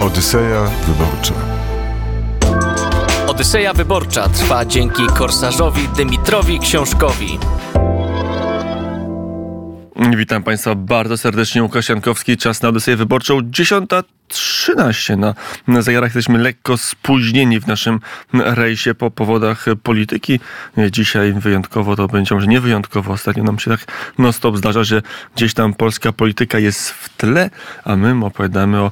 Odyseja Wyborcza. Odyseja Wyborcza trwa dzięki korsarzowi Dymitrowi Książkowi. Witam Państwa bardzo serdecznie. Łukasz Jankowski, czas na Odyseję Wyborczą. 10.13 na, na zegarach. Jesteśmy lekko spóźnieni w naszym rejsie po powodach polityki. Dzisiaj wyjątkowo to będzie, może nie wyjątkowo, ostatnio nam się tak non-stop zdarza, że gdzieś tam polska polityka jest w tle, a my opowiadamy o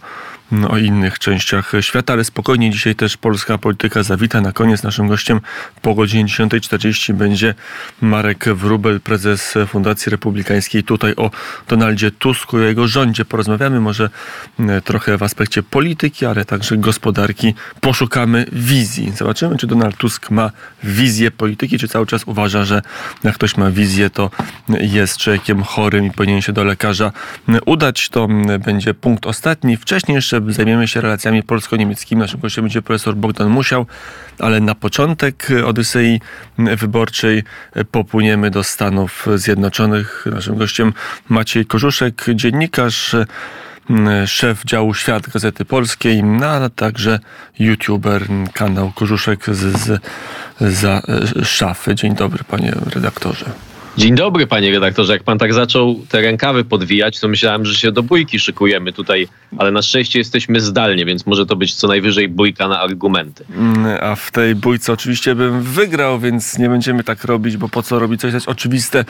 o innych częściach świata, ale spokojnie dzisiaj też polska polityka zawita. Na koniec naszym gościem po godzinie 10.40 będzie Marek Wrubel, prezes Fundacji Republikańskiej. Tutaj o Donaldzie Tusku i jego rządzie porozmawiamy, może e, trochę w aspekcie polityki, ale także gospodarki. Poszukamy wizji. Zobaczymy, czy Donald Tusk ma wizję polityki, czy cały czas uważa, że jak ktoś ma wizję, to jest człowiekiem chorym i powinien się do lekarza udać. To będzie punkt ostatni. Wcześniej jeszcze zajmiemy się relacjami polsko-niemieckimi. Naszym gościem będzie profesor Bogdan Musiał, ale na początek Odysei Wyborczej popłyniemy do Stanów Zjednoczonych. Naszym gościem Maciej Korzuszek, dziennikarz, szef działu Świat Gazety Polskiej, no, a także youtuber, kanał Korzuszek z, z, za szafy. Dzień dobry, panie redaktorze. Dzień dobry, panie redaktorze. Jak pan tak zaczął te rękawy podwijać, to myślałem, że się do bójki szykujemy tutaj, ale na szczęście jesteśmy zdalnie, więc może to być co najwyżej bójka na argumenty. Mm, a w tej bójce oczywiście bym wygrał, więc nie będziemy tak robić, bo po co robić coś jest oczywiste.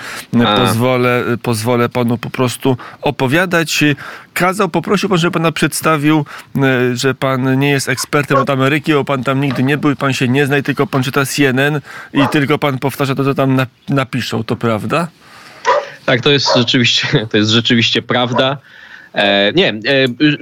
Pozwolę, pozwolę panu po prostu opowiadać. Kazał, poprosił pan, żeby pana przedstawił, e, że pan nie jest ekspertem od Ameryki, bo pan tam nigdy nie był pan się nie zna, i tylko pan czyta CNN i tylko pan powtarza to, co tam napiszą. To prawda? Tak, to jest rzeczywiście, to jest rzeczywiście prawda. E, nie, e,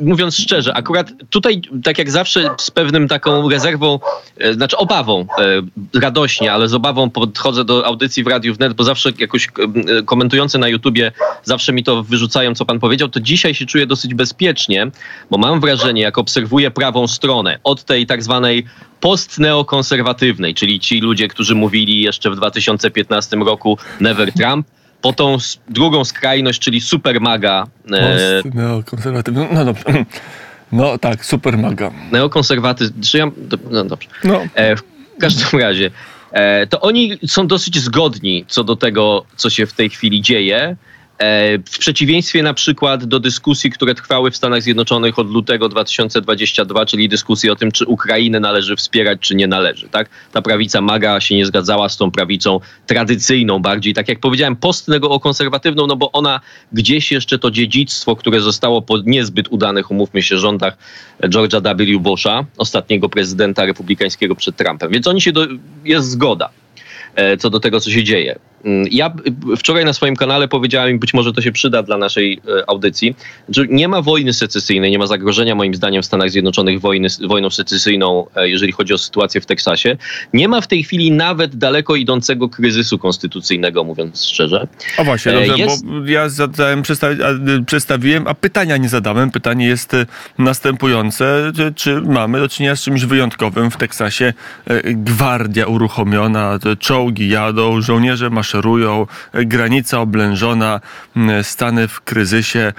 mówiąc szczerze, akurat tutaj, tak jak zawsze, z pewnym taką rezerwą, e, znaczy obawą, e, radośnie, ale z obawą podchodzę do audycji w Radiu Wnet, bo zawsze jakoś e, komentujący na YouTubie zawsze mi to wyrzucają, co pan powiedział, to dzisiaj się czuję dosyć bezpiecznie, bo mam wrażenie, jak obserwuję prawą stronę, od tej tak zwanej postneokonserwatywnej, czyli ci ludzie, którzy mówili jeszcze w 2015 roku Never Trump, po tą drugą skrajność, czyli supermaga. E, neokonserwatywny. No dobrze. No tak, supermaga. Neokonserwatyzm. Ja, no dobrze. No. E, w każdym razie, e, to oni są dosyć zgodni co do tego, co się w tej chwili dzieje. E, w przeciwieństwie na przykład do dyskusji, które trwały w Stanach Zjednoczonych od lutego 2022, czyli dyskusji o tym, czy Ukrainę należy wspierać, czy nie należy. Tak? Ta prawica MAGA się nie zgadzała z tą prawicą tradycyjną bardziej, tak jak powiedziałem, postnego konserwatywną, no bo ona gdzieś jeszcze to dziedzictwo, które zostało po niezbyt udanych, umówmy się, rządach George'a W. Busha, ostatniego prezydenta republikańskiego przed Trumpem. Więc oni się do, jest zgoda e, co do tego, co się dzieje. Mm, ja wczoraj na swoim kanale powiedziałem, być może to się przyda dla naszej e, audycji, że nie ma wojny secesyjnej, nie ma zagrożenia moim zdaniem w Stanach Zjednoczonych wojny, wojną secesyjną, e, jeżeli chodzi o sytuację w Teksasie. Nie ma w tej chwili nawet daleko idącego kryzysu konstytucyjnego, mówiąc szczerze. O właśnie, dobrze, e, jest... bo ja zadałem, przedstawiłem, a pytania nie zadałem. Pytanie jest następujące. Czy mamy do czynienia z czymś wyjątkowym w Teksasie? Gwardia uruchomiona, czołgi jadą, żołnierze maszerują maszerują, granica oblężona, Stany w kryzysie,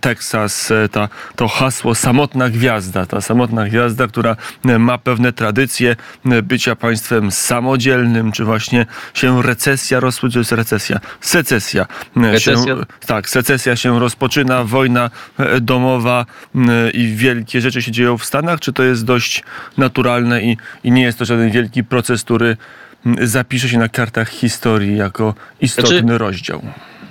Teksas, ta, to hasło samotna gwiazda, ta samotna gwiazda, która ma pewne tradycje bycia państwem samodzielnym, czy właśnie się recesja rozpoczyna, jest recesja, secesja. Się, tak, secesja się rozpoczyna, wojna domowa i wielkie rzeczy się dzieją w Stanach, czy to jest dość naturalne i, i nie jest to żaden wielki proces, który zapisze się na kartach historii jako istotny znaczy, rozdział?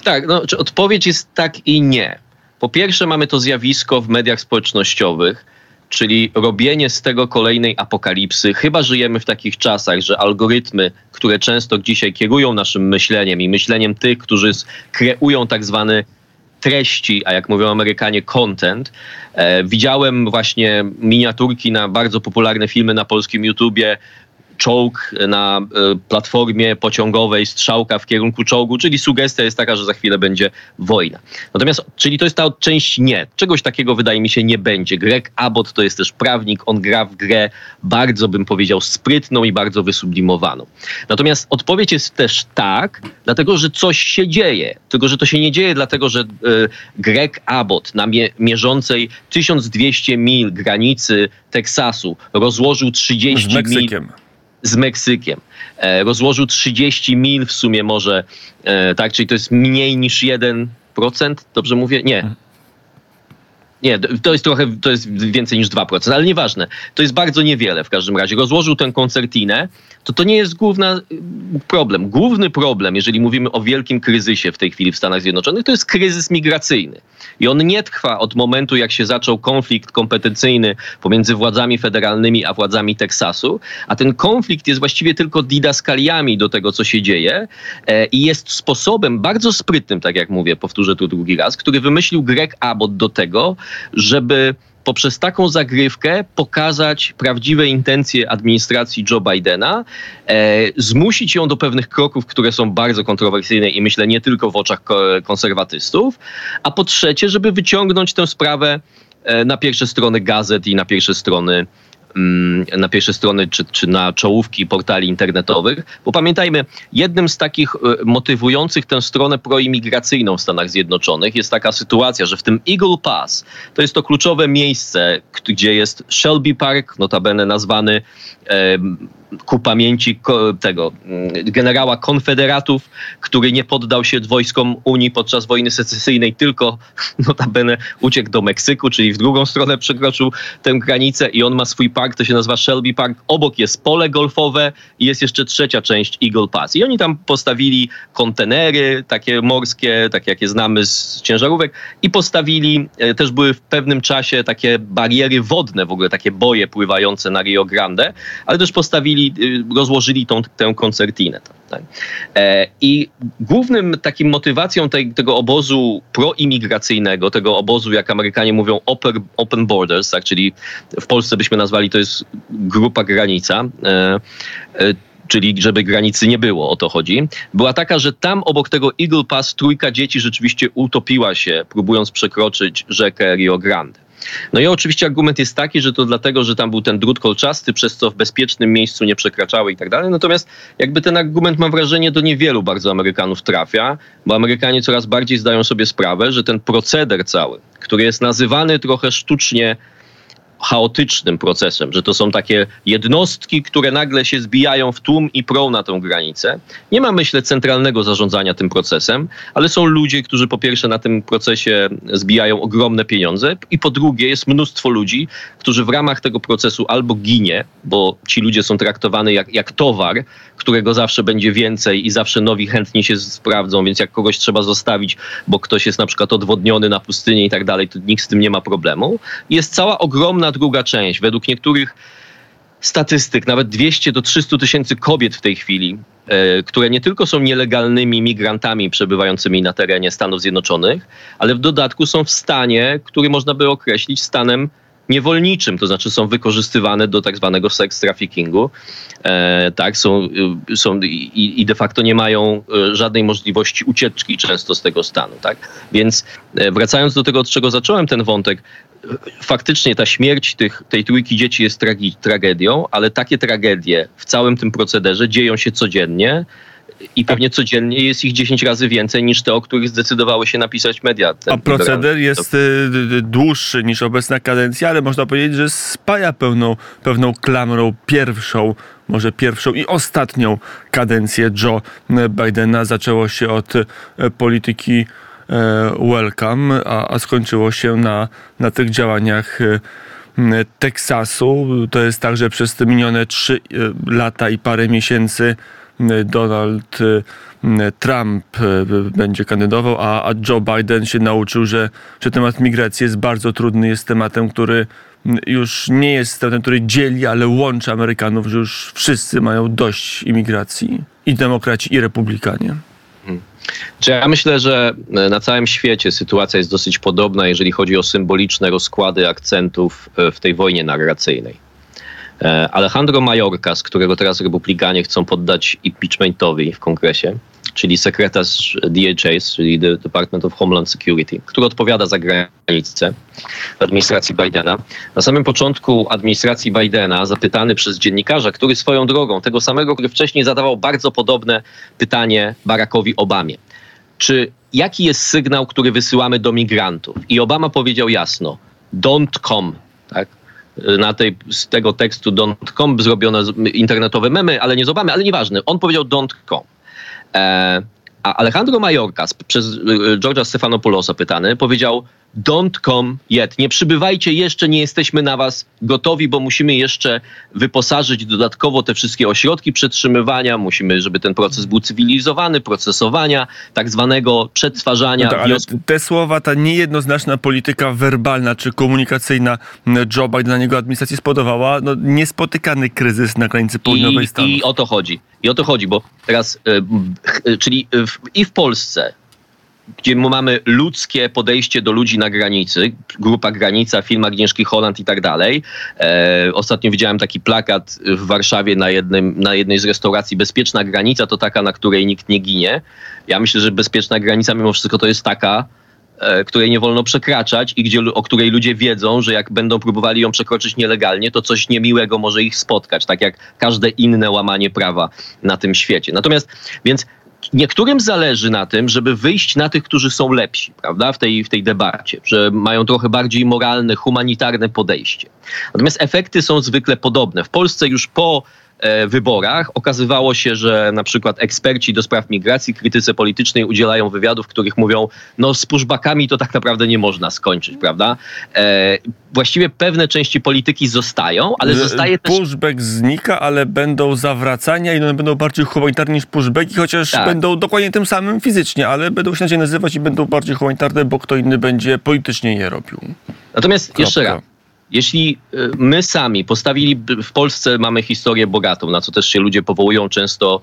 Tak, no, odpowiedź jest tak i nie. Po pierwsze, mamy to zjawisko w mediach społecznościowych, czyli robienie z tego kolejnej apokalipsy. Chyba żyjemy w takich czasach, że algorytmy, które często dzisiaj kierują naszym myśleniem i myśleniem tych, którzy kreują tak zwane treści, a jak mówią Amerykanie, content. E, widziałem właśnie miniaturki na bardzo popularne filmy na polskim YouTubie czołg na e, platformie pociągowej, strzałka w kierunku czołgu, czyli sugestia jest taka, że za chwilę będzie wojna. Natomiast, czyli to jest ta część nie. Czegoś takiego wydaje mi się nie będzie. Greg Abbott to jest też prawnik, on gra w grę bardzo bym powiedział sprytną i bardzo wysublimowaną. Natomiast odpowiedź jest też tak, dlatego że coś się dzieje. Tylko, że to się nie dzieje dlatego, że y, Greg Abbott na mie mierzącej 1200 mil granicy Teksasu rozłożył 30 mil z Meksykiem. E, rozłożył 30 mil w sumie może, e, tak, czyli to jest mniej niż 1%, dobrze mówię? Nie. Nie, to jest trochę, to jest więcej niż 2%, ale nieważne. To jest bardzo niewiele w każdym razie. Rozłożył tę koncertinę, to to nie jest główny problem. Główny problem, jeżeli mówimy o wielkim kryzysie w tej chwili w Stanach Zjednoczonych, to jest kryzys migracyjny. I on nie trwa od momentu, jak się zaczął konflikt kompetencyjny pomiędzy władzami federalnymi a władzami Teksasu, a ten konflikt jest właściwie tylko didaskaliami do tego, co się dzieje e, i jest sposobem bardzo sprytnym, tak jak mówię, powtórzę tu drugi raz, który wymyślił Greg Abbott do tego, żeby poprzez taką zagrywkę pokazać prawdziwe intencje administracji Joe Bidena, e, zmusić ją do pewnych kroków, które są bardzo kontrowersyjne i myślę nie tylko w oczach konserwatystów, a po trzecie, żeby wyciągnąć tę sprawę e, na pierwsze strony gazet i na pierwsze strony na pierwsze strony czy, czy na czołówki portali internetowych, bo pamiętajmy, jednym z takich e, motywujących tę stronę proimigracyjną w Stanach Zjednoczonych jest taka sytuacja, że w tym Eagle Pass to jest to kluczowe miejsce, gdzie jest Shelby Park, notabene nazwany ku pamięci tego mm, generała konfederatów, który nie poddał się wojskom Unii podczas wojny secesyjnej, tylko notabene uciekł do Meksyku, czyli w drugą stronę przekroczył tę granicę i on ma swój park, to się nazywa Shelby Park. Obok jest pole golfowe i jest jeszcze trzecia część Eagle Pass. I oni tam postawili kontenery takie morskie, takie jakie znamy z ciężarówek i postawili, e, też były w pewnym czasie takie bariery wodne, w ogóle takie boje pływające na Rio Grande, ale też postawili, y, rozłożyli tą, tę koncertinę. Tak? E, I głównym takim motywacją tej, tego obozu proimigracyjnego, tego obozu, jak Amerykanie mówią, open, open borders, tak? czyli w Polsce byśmy nazwali to jest grupa granica, e, e, czyli żeby granicy nie było, o to chodzi, była taka, że tam obok tego Eagle Pass trójka dzieci rzeczywiście utopiła się, próbując przekroczyć rzekę Rio Grande. No i oczywiście argument jest taki, że to dlatego, że tam był ten drut kolczasty, przez co w bezpiecznym miejscu nie przekraczały i tak dalej. Natomiast jakby ten argument mam wrażenie do niewielu bardzo Amerykanów trafia, bo Amerykanie coraz bardziej zdają sobie sprawę, że ten proceder cały, który jest nazywany trochę sztucznie chaotycznym procesem, że to są takie jednostki, które nagle się zbijają w tłum i prą na tę granicę. Nie ma, myślę, centralnego zarządzania tym procesem, ale są ludzie, którzy po pierwsze na tym procesie zbijają ogromne pieniądze i po drugie jest mnóstwo ludzi, którzy w ramach tego procesu albo ginie, bo ci ludzie są traktowani jak, jak towar, którego zawsze będzie więcej i zawsze nowi chętnie się sprawdzą, więc jak kogoś trzeba zostawić, bo ktoś jest na przykład odwodniony na pustyni i tak dalej, to nikt z tym nie ma problemu. Jest cała ogromna druga część. Według niektórych statystyk, nawet 200 do 300 tysięcy kobiet w tej chwili, e, które nie tylko są nielegalnymi migrantami przebywającymi na terenie Stanów Zjednoczonych, ale w dodatku są w stanie, który można by określić stanem niewolniczym, to znaczy są wykorzystywane do tak zwanego sex traffickingu, e, tak, są, y, są i, i, de facto nie mają e, żadnej możliwości ucieczki często z tego stanu, tak. Więc e, wracając do tego, od czego zacząłem ten wątek, faktycznie ta śmierć tych, tej trójki dzieci jest tragi, tragedią, ale takie tragedie w całym tym procederze dzieją się codziennie i pewnie codziennie jest ich 10 razy więcej niż te, o których zdecydowały się napisać media. A proceder jest y, dłuższy niż obecna kadencja, ale można powiedzieć, że spaja pełną, pewną klamrą pierwszą, może pierwszą i ostatnią kadencję Joe Bidena. Zaczęło się od e, polityki welcome, a, a skończyło się na, na tych działaniach e, Teksasu. To jest tak, że przez te minione trzy lata i parę miesięcy Donald Trump będzie kandydował, a, Joe Biden się nauczył, że, że temat migracji jest bardzo trudny, jest tematem, który już nie jest tematem, który dzieli, ale łączy Amerykanów, że już wszyscy mają dość imigracji. I demokraci, i republikanie. Hmm. Ja myślę, że na całym świecie sytuacja jest dosyć podobna, jeżeli chodzi o symboliczne rozkłady akcentów e, w tej wojnie narracyjnej. E, Alejandro Mayorkas, którego teraz republikanie chcą poddać impeachmentowi w kongresie, czyli sekretarz DHS, czyli Department of Homeland Security, który odpowiada za granicę w administracji Bidena. Na samym początku administracji Bidena, zapytany przez dziennikarza, który swoją drogą, tego samego, który wcześniej zadawał bardzo podobne pytanie Barackowi Obamie. Czy jaki jest sygnał, który wysyłamy do migrantów? I Obama powiedział jasno: don't come. Tak? na tej, z tego tekstu don't.com zrobiono internetowe memy, ale nie z Obamy, ale nieważne. On powiedział don't.com. E, a Alejandro Mayorkas przez e, George'a Stefanopoulosa pytany powiedział don't come yet. Nie przybywajcie jeszcze, nie jesteśmy na was gotowi, bo musimy jeszcze wyposażyć dodatkowo te wszystkie ośrodki przetrzymywania. Musimy, żeby ten proces był cywilizowany, procesowania, tak zwanego przetwarzania. No ale te słowa, ta niejednoznaczna polityka werbalna czy komunikacyjna Joe Bidena, jego administracji spodobała no, niespotykany kryzys na granicy południowej I, I o to chodzi. I o to chodzi, bo teraz, y, czyli w, i w Polsce, gdzie mamy ludzkie podejście do ludzi na granicy, grupa Granica, film Agnieszki Holland i tak dalej. E, ostatnio widziałem taki plakat w Warszawie na, jednym, na jednej z restauracji Bezpieczna granica to taka, na której nikt nie ginie. Ja myślę, że bezpieczna granica mimo wszystko to jest taka, e, której nie wolno przekraczać i gdzie, o której ludzie wiedzą, że jak będą próbowali ją przekroczyć nielegalnie, to coś niemiłego może ich spotkać, tak jak każde inne łamanie prawa na tym świecie. Natomiast, więc niektórym zależy na tym, żeby wyjść na tych, którzy są lepsi, prawda, w tej, w tej debacie, że mają trochę bardziej moralne, humanitarne podejście. Natomiast efekty są zwykle podobne. W Polsce już po E, wyborach okazywało się, że na przykład eksperci do spraw migracji, krytyce politycznej udzielają wywiadów, w których mówią, no z pushbackami to tak naprawdę nie można skończyć, prawda? Właściwie pewne części polityki zostają, ale zostaje też... Pushback znika, ale będą zawracania i one będą bardziej humanitarne niż pushbacki, chociaż tak. będą dokładnie tym samym fizycznie, ale będą się inaczej nazywać i będą bardziej humanitarne, bo kto inny będzie politycznie je robił. Natomiast Kropka. jeszcze raz, jeśli y, my sami postawili, w Polsce mamy historię bogatą, na co też się ludzie powołują często,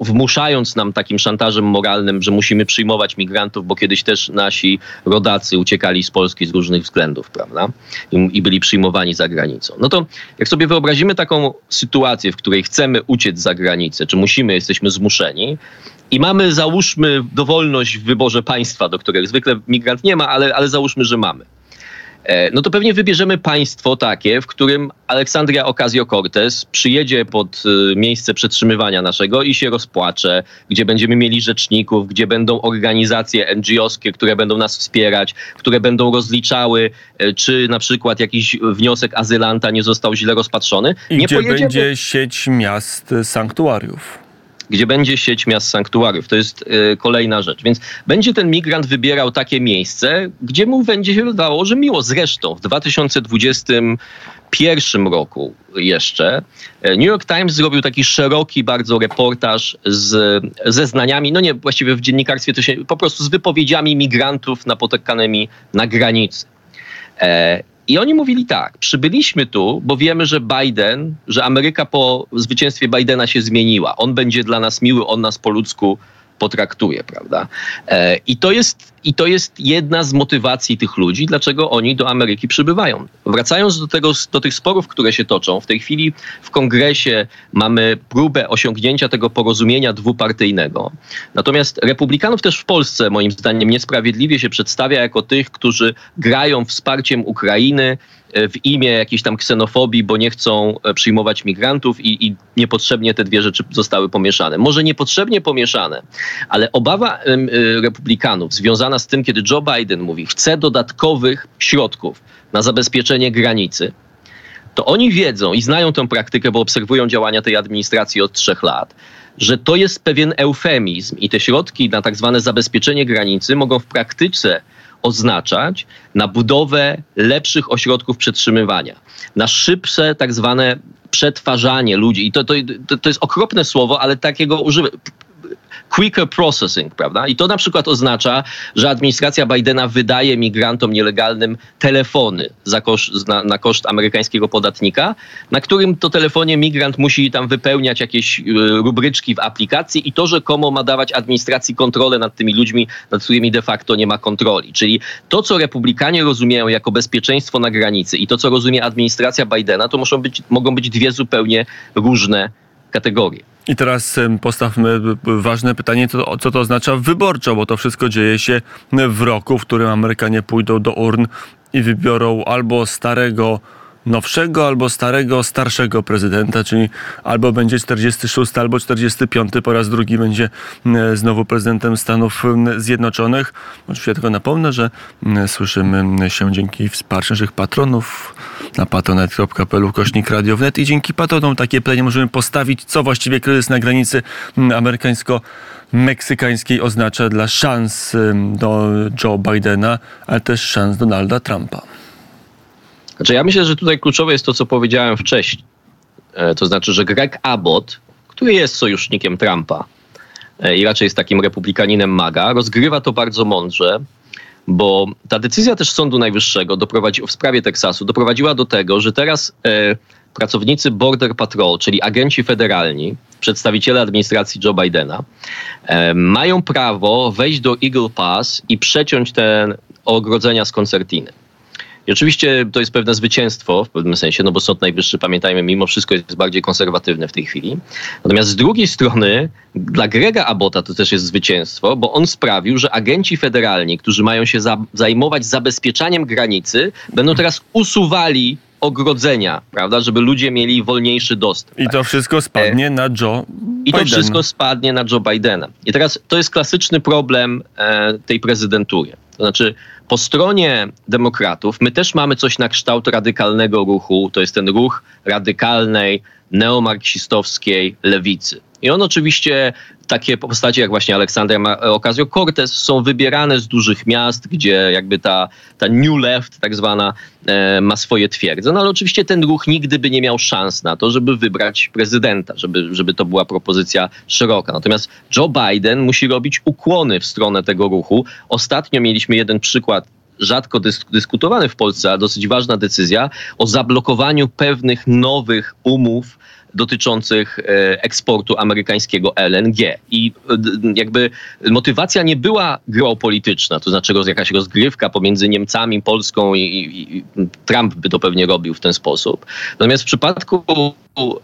wmuszając nam takim szantażem moralnym, że musimy przyjmować migrantów, bo kiedyś też nasi rodacy uciekali z Polski z różnych względów, prawda? I, i byli przyjmowani za granicą. No to jak sobie wyobrazimy taką sytuację, w której chcemy uciec za granicę, czy musimy, jesteśmy zmuszeni, i mamy, załóżmy, dowolność w wyborze państwa, do którego zwykle migrant nie ma, ale, ale załóżmy, że mamy E, no to pewnie wybierzemy państwo takie, w którym Aleksandria Ocasio-Cortez przyjedzie pod e, miejsce przetrzymywania naszego i się rozpłacze, gdzie będziemy mieli rzeczników, gdzie będą organizacje NGO-skie, które będą nas wspierać, które będą rozliczały, e, czy na przykład jakiś wniosek azylanta nie został źle rozpatrzony. I nie gdzie będzie sieć miast sanktuariów gdzie będzie sieć miast sanktuariów. To jest y, kolejna rzecz. Więc będzie ten migrant wybierał takie miejsce, gdzie mu będzie się wydawało, że miło. Zresztą w 2021 roku jeszcze e, New York Times zrobił taki szeroki bardzo reportaż z zeznaniami, no nie, właściwie w dziennikarstwie to się po prostu z wypowiedziami migrantów napotykanymi na granicy. E, i oni mówili tak, przybyliśmy tu, bo wiemy, że Biden, że Ameryka po zwycięstwie Bidena się zmieniła. On będzie dla nas miły, on nas po ludzku potraktuje, prawda? E, I to, jest, I to jest jedna z motywacji tych ludzi, dlaczego oni do Ameryki przybywają. Wracając do, tego, do tych sporów, które się toczą, w tej chwili w kongresie mamy próbę osiągnięcia tego porozumienia dwupartyjnego. Natomiast republikanów też w Polsce, moim zdaniem, niesprawiedliwie się przedstawia jako tych, którzy grają wsparciem Ukrainy, E, w imię jakiejś tam ksenofobii, bo nie chcą e, przyjmować migrantów i, i, niepotrzebnie te dwie rzeczy zostały pomieszane. Może niepotrzebnie pomieszane, ale obawa e, republikanów związana z tym, kiedy Joe Biden mówi, chce dodatkowych środków na zabezpieczenie granicy, to oni wiedzą i znają tę praktykę, bo obserwują działania tej administracji od trzech lat, że to jest pewien eufemizm i te środki na tak zwane zabezpieczenie granicy mogą w praktyce oznaczać na budowę lepszych ośrodków przetrzymywania, na szybsze tak zwane przetwarzanie ludzi. I to, to, to jest okropne słowo, ale takiego używam quicker processing, prawda? I to na przykład oznacza, że administracja Bidena wydaje migrantom nielegalnym telefony na, na koszt amerykańskiego podatnika, na którym to telefonie migrant musi tam wypełniać jakieś y, rubryczki w aplikacji i to rzekomo ma dawać administracji kontrolę nad tymi ludźmi, nad którymi de facto nie ma kontroli. Czyli to, co republikanie rozumieją jako bezpieczeństwo na granicy i to, co rozumie administracja Bidena, to muszą być, mogą być dwie zupełnie różne kategorie. I teraz postawmy ważne pytanie, co, co to oznacza wyborczo, bo to wszystko dzieje się w roku, w którym Amerykanie pójdą do urn i wybiorą albo starego nowszego albo starego, starszego prezydenta, czyli albo będzie 46, albo 45, po raz drugi będzie znowu prezydentem Stanów Zjednoczonych. Oczywiście tylko napomnę, że słyszymy się dzięki wsparciu naszych patronów na patronet.pl kośnik radio wnet i dzięki patronom takie plenie możemy postawić, co właściwie kryzys na granicy amerykańsko-meksykańskiej oznacza dla szans do Joe Bidena, ale też szans Donalda Trumpa. Znaczy ja myślę, że tutaj kluczowe jest to, co powiedziałem wcześniej. E, to znaczy, że Greg Abbott, który jest sojusznikiem Trumpa e, i raczej jest takim republikaninem maga, rozgrywa to bardzo mądrze, bo ta decyzja też Sądu Najwyższego doprowadzi, w sprawie Teksasu doprowadziła do tego, że teraz e, pracownicy Border Patrol, czyli agenci federalni, przedstawiciele administracji Joe Bidena, e, mają prawo wejść do Eagle Pass i przeciąć te ogrodzenia z koncertiny. I oczywiście to jest pewne zwycięstwo w pewnym sensie, no bo Sąd Najwyższy, pamiętajmy, mimo wszystko jest bardziej konserwatywny w tej chwili. Natomiast z drugiej strony dla Grega Abota to też jest zwycięstwo, bo on sprawił, że agenci federalni, którzy mają się za zajmować zabezpieczaniem granicy, będą teraz usuwali ogrodzenia, prawda, żeby ludzie mieli wolniejszy dostęp. I to wszystko spadnie e, na Joe I to wszystko spadnie na Joe Bidena. I teraz to jest klasyczny problem e, tej prezydentury. To znaczy po stronie demokratów my też mamy coś na kształt radykalnego ruchu. To jest ten ruch radykalnej, neomarksistowskiej lewicy. I on oczywiście, takie postacie jak właśnie Aleksander Ocasio-Cortez są wybierane z dużych miast, gdzie jakby ta, ta New Left tak zwana e, ma swoje twierdze. No ale oczywiście ten ruch nigdy by nie miał szans na to, żeby wybrać prezydenta, żeby, żeby to była propozycja szeroka. Natomiast Joe Biden musi robić ukłony w stronę tego ruchu. Ostatnio mieliśmy jeden przykład rzadko dysk dyskutowany w Polsce, a dosyć ważna decyzja o zablokowaniu pewnych nowych umów dotyczących e, eksportu amerykańskiego LNG. I e, jakby motywacja nie była geopolityczna, to znaczy jakaś rozgrywka pomiędzy Niemcami, Polską i, i, Trump by to pewnie robił w ten sposób. Natomiast w przypadku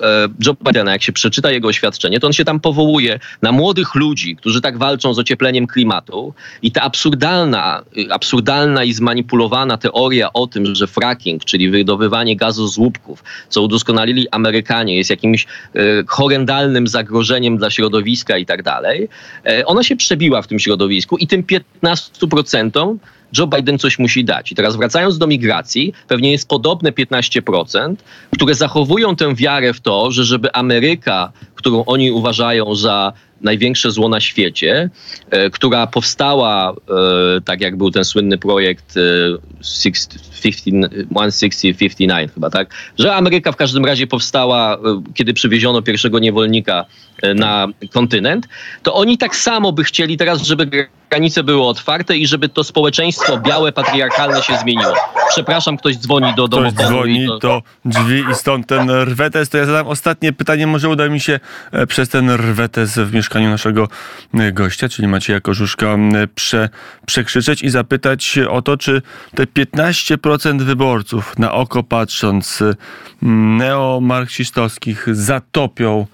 e, Joe Bidena, jak się przeczyta jego oświadczenie, to on się tam powołuje na młodych ludzi, którzy tak walczą z ociepleniem klimatu i ta absurdalna, absurdalna i zmanipulowana teoria o tym, że fracking, czyli wydobywanie gazu z łupków, co udoskonalili Amerykanie, jest jakimś e, horrendalnym zagrożeniem dla środowiska i tak dalej, e, ona się przebiła w tym środowisku i tym 15% Joe Biden coś musi dać. I teraz wracając do migracji, pewnie jest podobne 15%, które zachowują tę wiarę w to, że żeby Ameryka, którą oni uważają za największe zło na świecie, e, która powstała, tak jak był ten słynny projekt e, 1659 chyba, tak? Że Ameryka w każdym razie powstała, e, kiedy przywieziono pierwszego niewolnika e, na kontynent, to oni tak samo by chcieli teraz, żeby granice były otwarte i żeby to społeczeństwo białe, patriarchalne się zmieniło. Przepraszam, ktoś dzwoni do domu. Ktoś dzwoni to... do drzwi i stąd ten rwetes. To ja zadam ostatnie pytanie. Może uda mi się e, przez ten rwetes w mieszkaniu naszego gościa, czyli Macieja Korzuszka, prze, przekrzyczeć i zapytać o to, czy te 15% wyborców na oko patrząc neomarksistowskich zatopią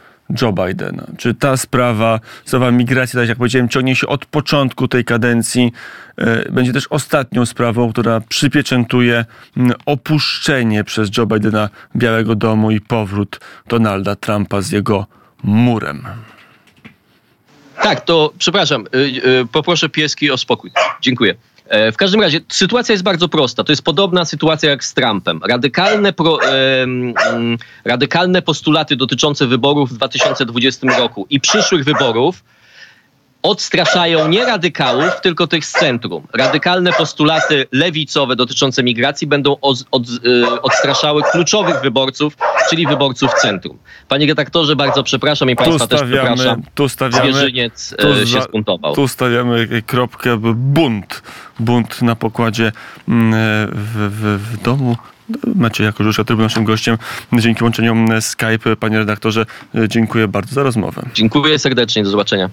Joe Bidena. Czy ta sprawa, sprawa migracji, tak jak powiedziałem, ciągnie się od początku tej kadencji, e, będzie też ostatnią sprawą, która przypieczętuje opuszczenie przez Joe Bidena Białego Domu i powrót Donalda Trumpa z jego murem. Tak, to przepraszam, y, y, poproszę pieski o spokój. Dziękuję. E, w każdym razie sytuacja jest bardzo prosta. To jest podobna sytuacja jak z Trumpem. Radykalne, pro, e, radykalne postulaty dotyczące wyborów w 2020 roku i przyszłych wyborów odstraszają nie radykałów, tylko tych z centrum. Radykalne postulaty lewicowe dotyczące migracji będą od, od, e, odstraszały kluczowych wyborców, czyli wyborców centrum. Panie redaktorze, bardzo przepraszam i Państwa tu też przepraszam. Tu stawiamy, Zwierzyniec tu e, się za- spuntował. Tu stawiamy kropkę bunt. Bunt na pokładzie mm, w, w, w domu. Maciej jako Żuszka, który był naszym gościem. Dzięki łączeniom Skype. Panie redaktorze, dziękuję bardzo za rozmowę. Dziękuję serdecznie, do zobaczenia.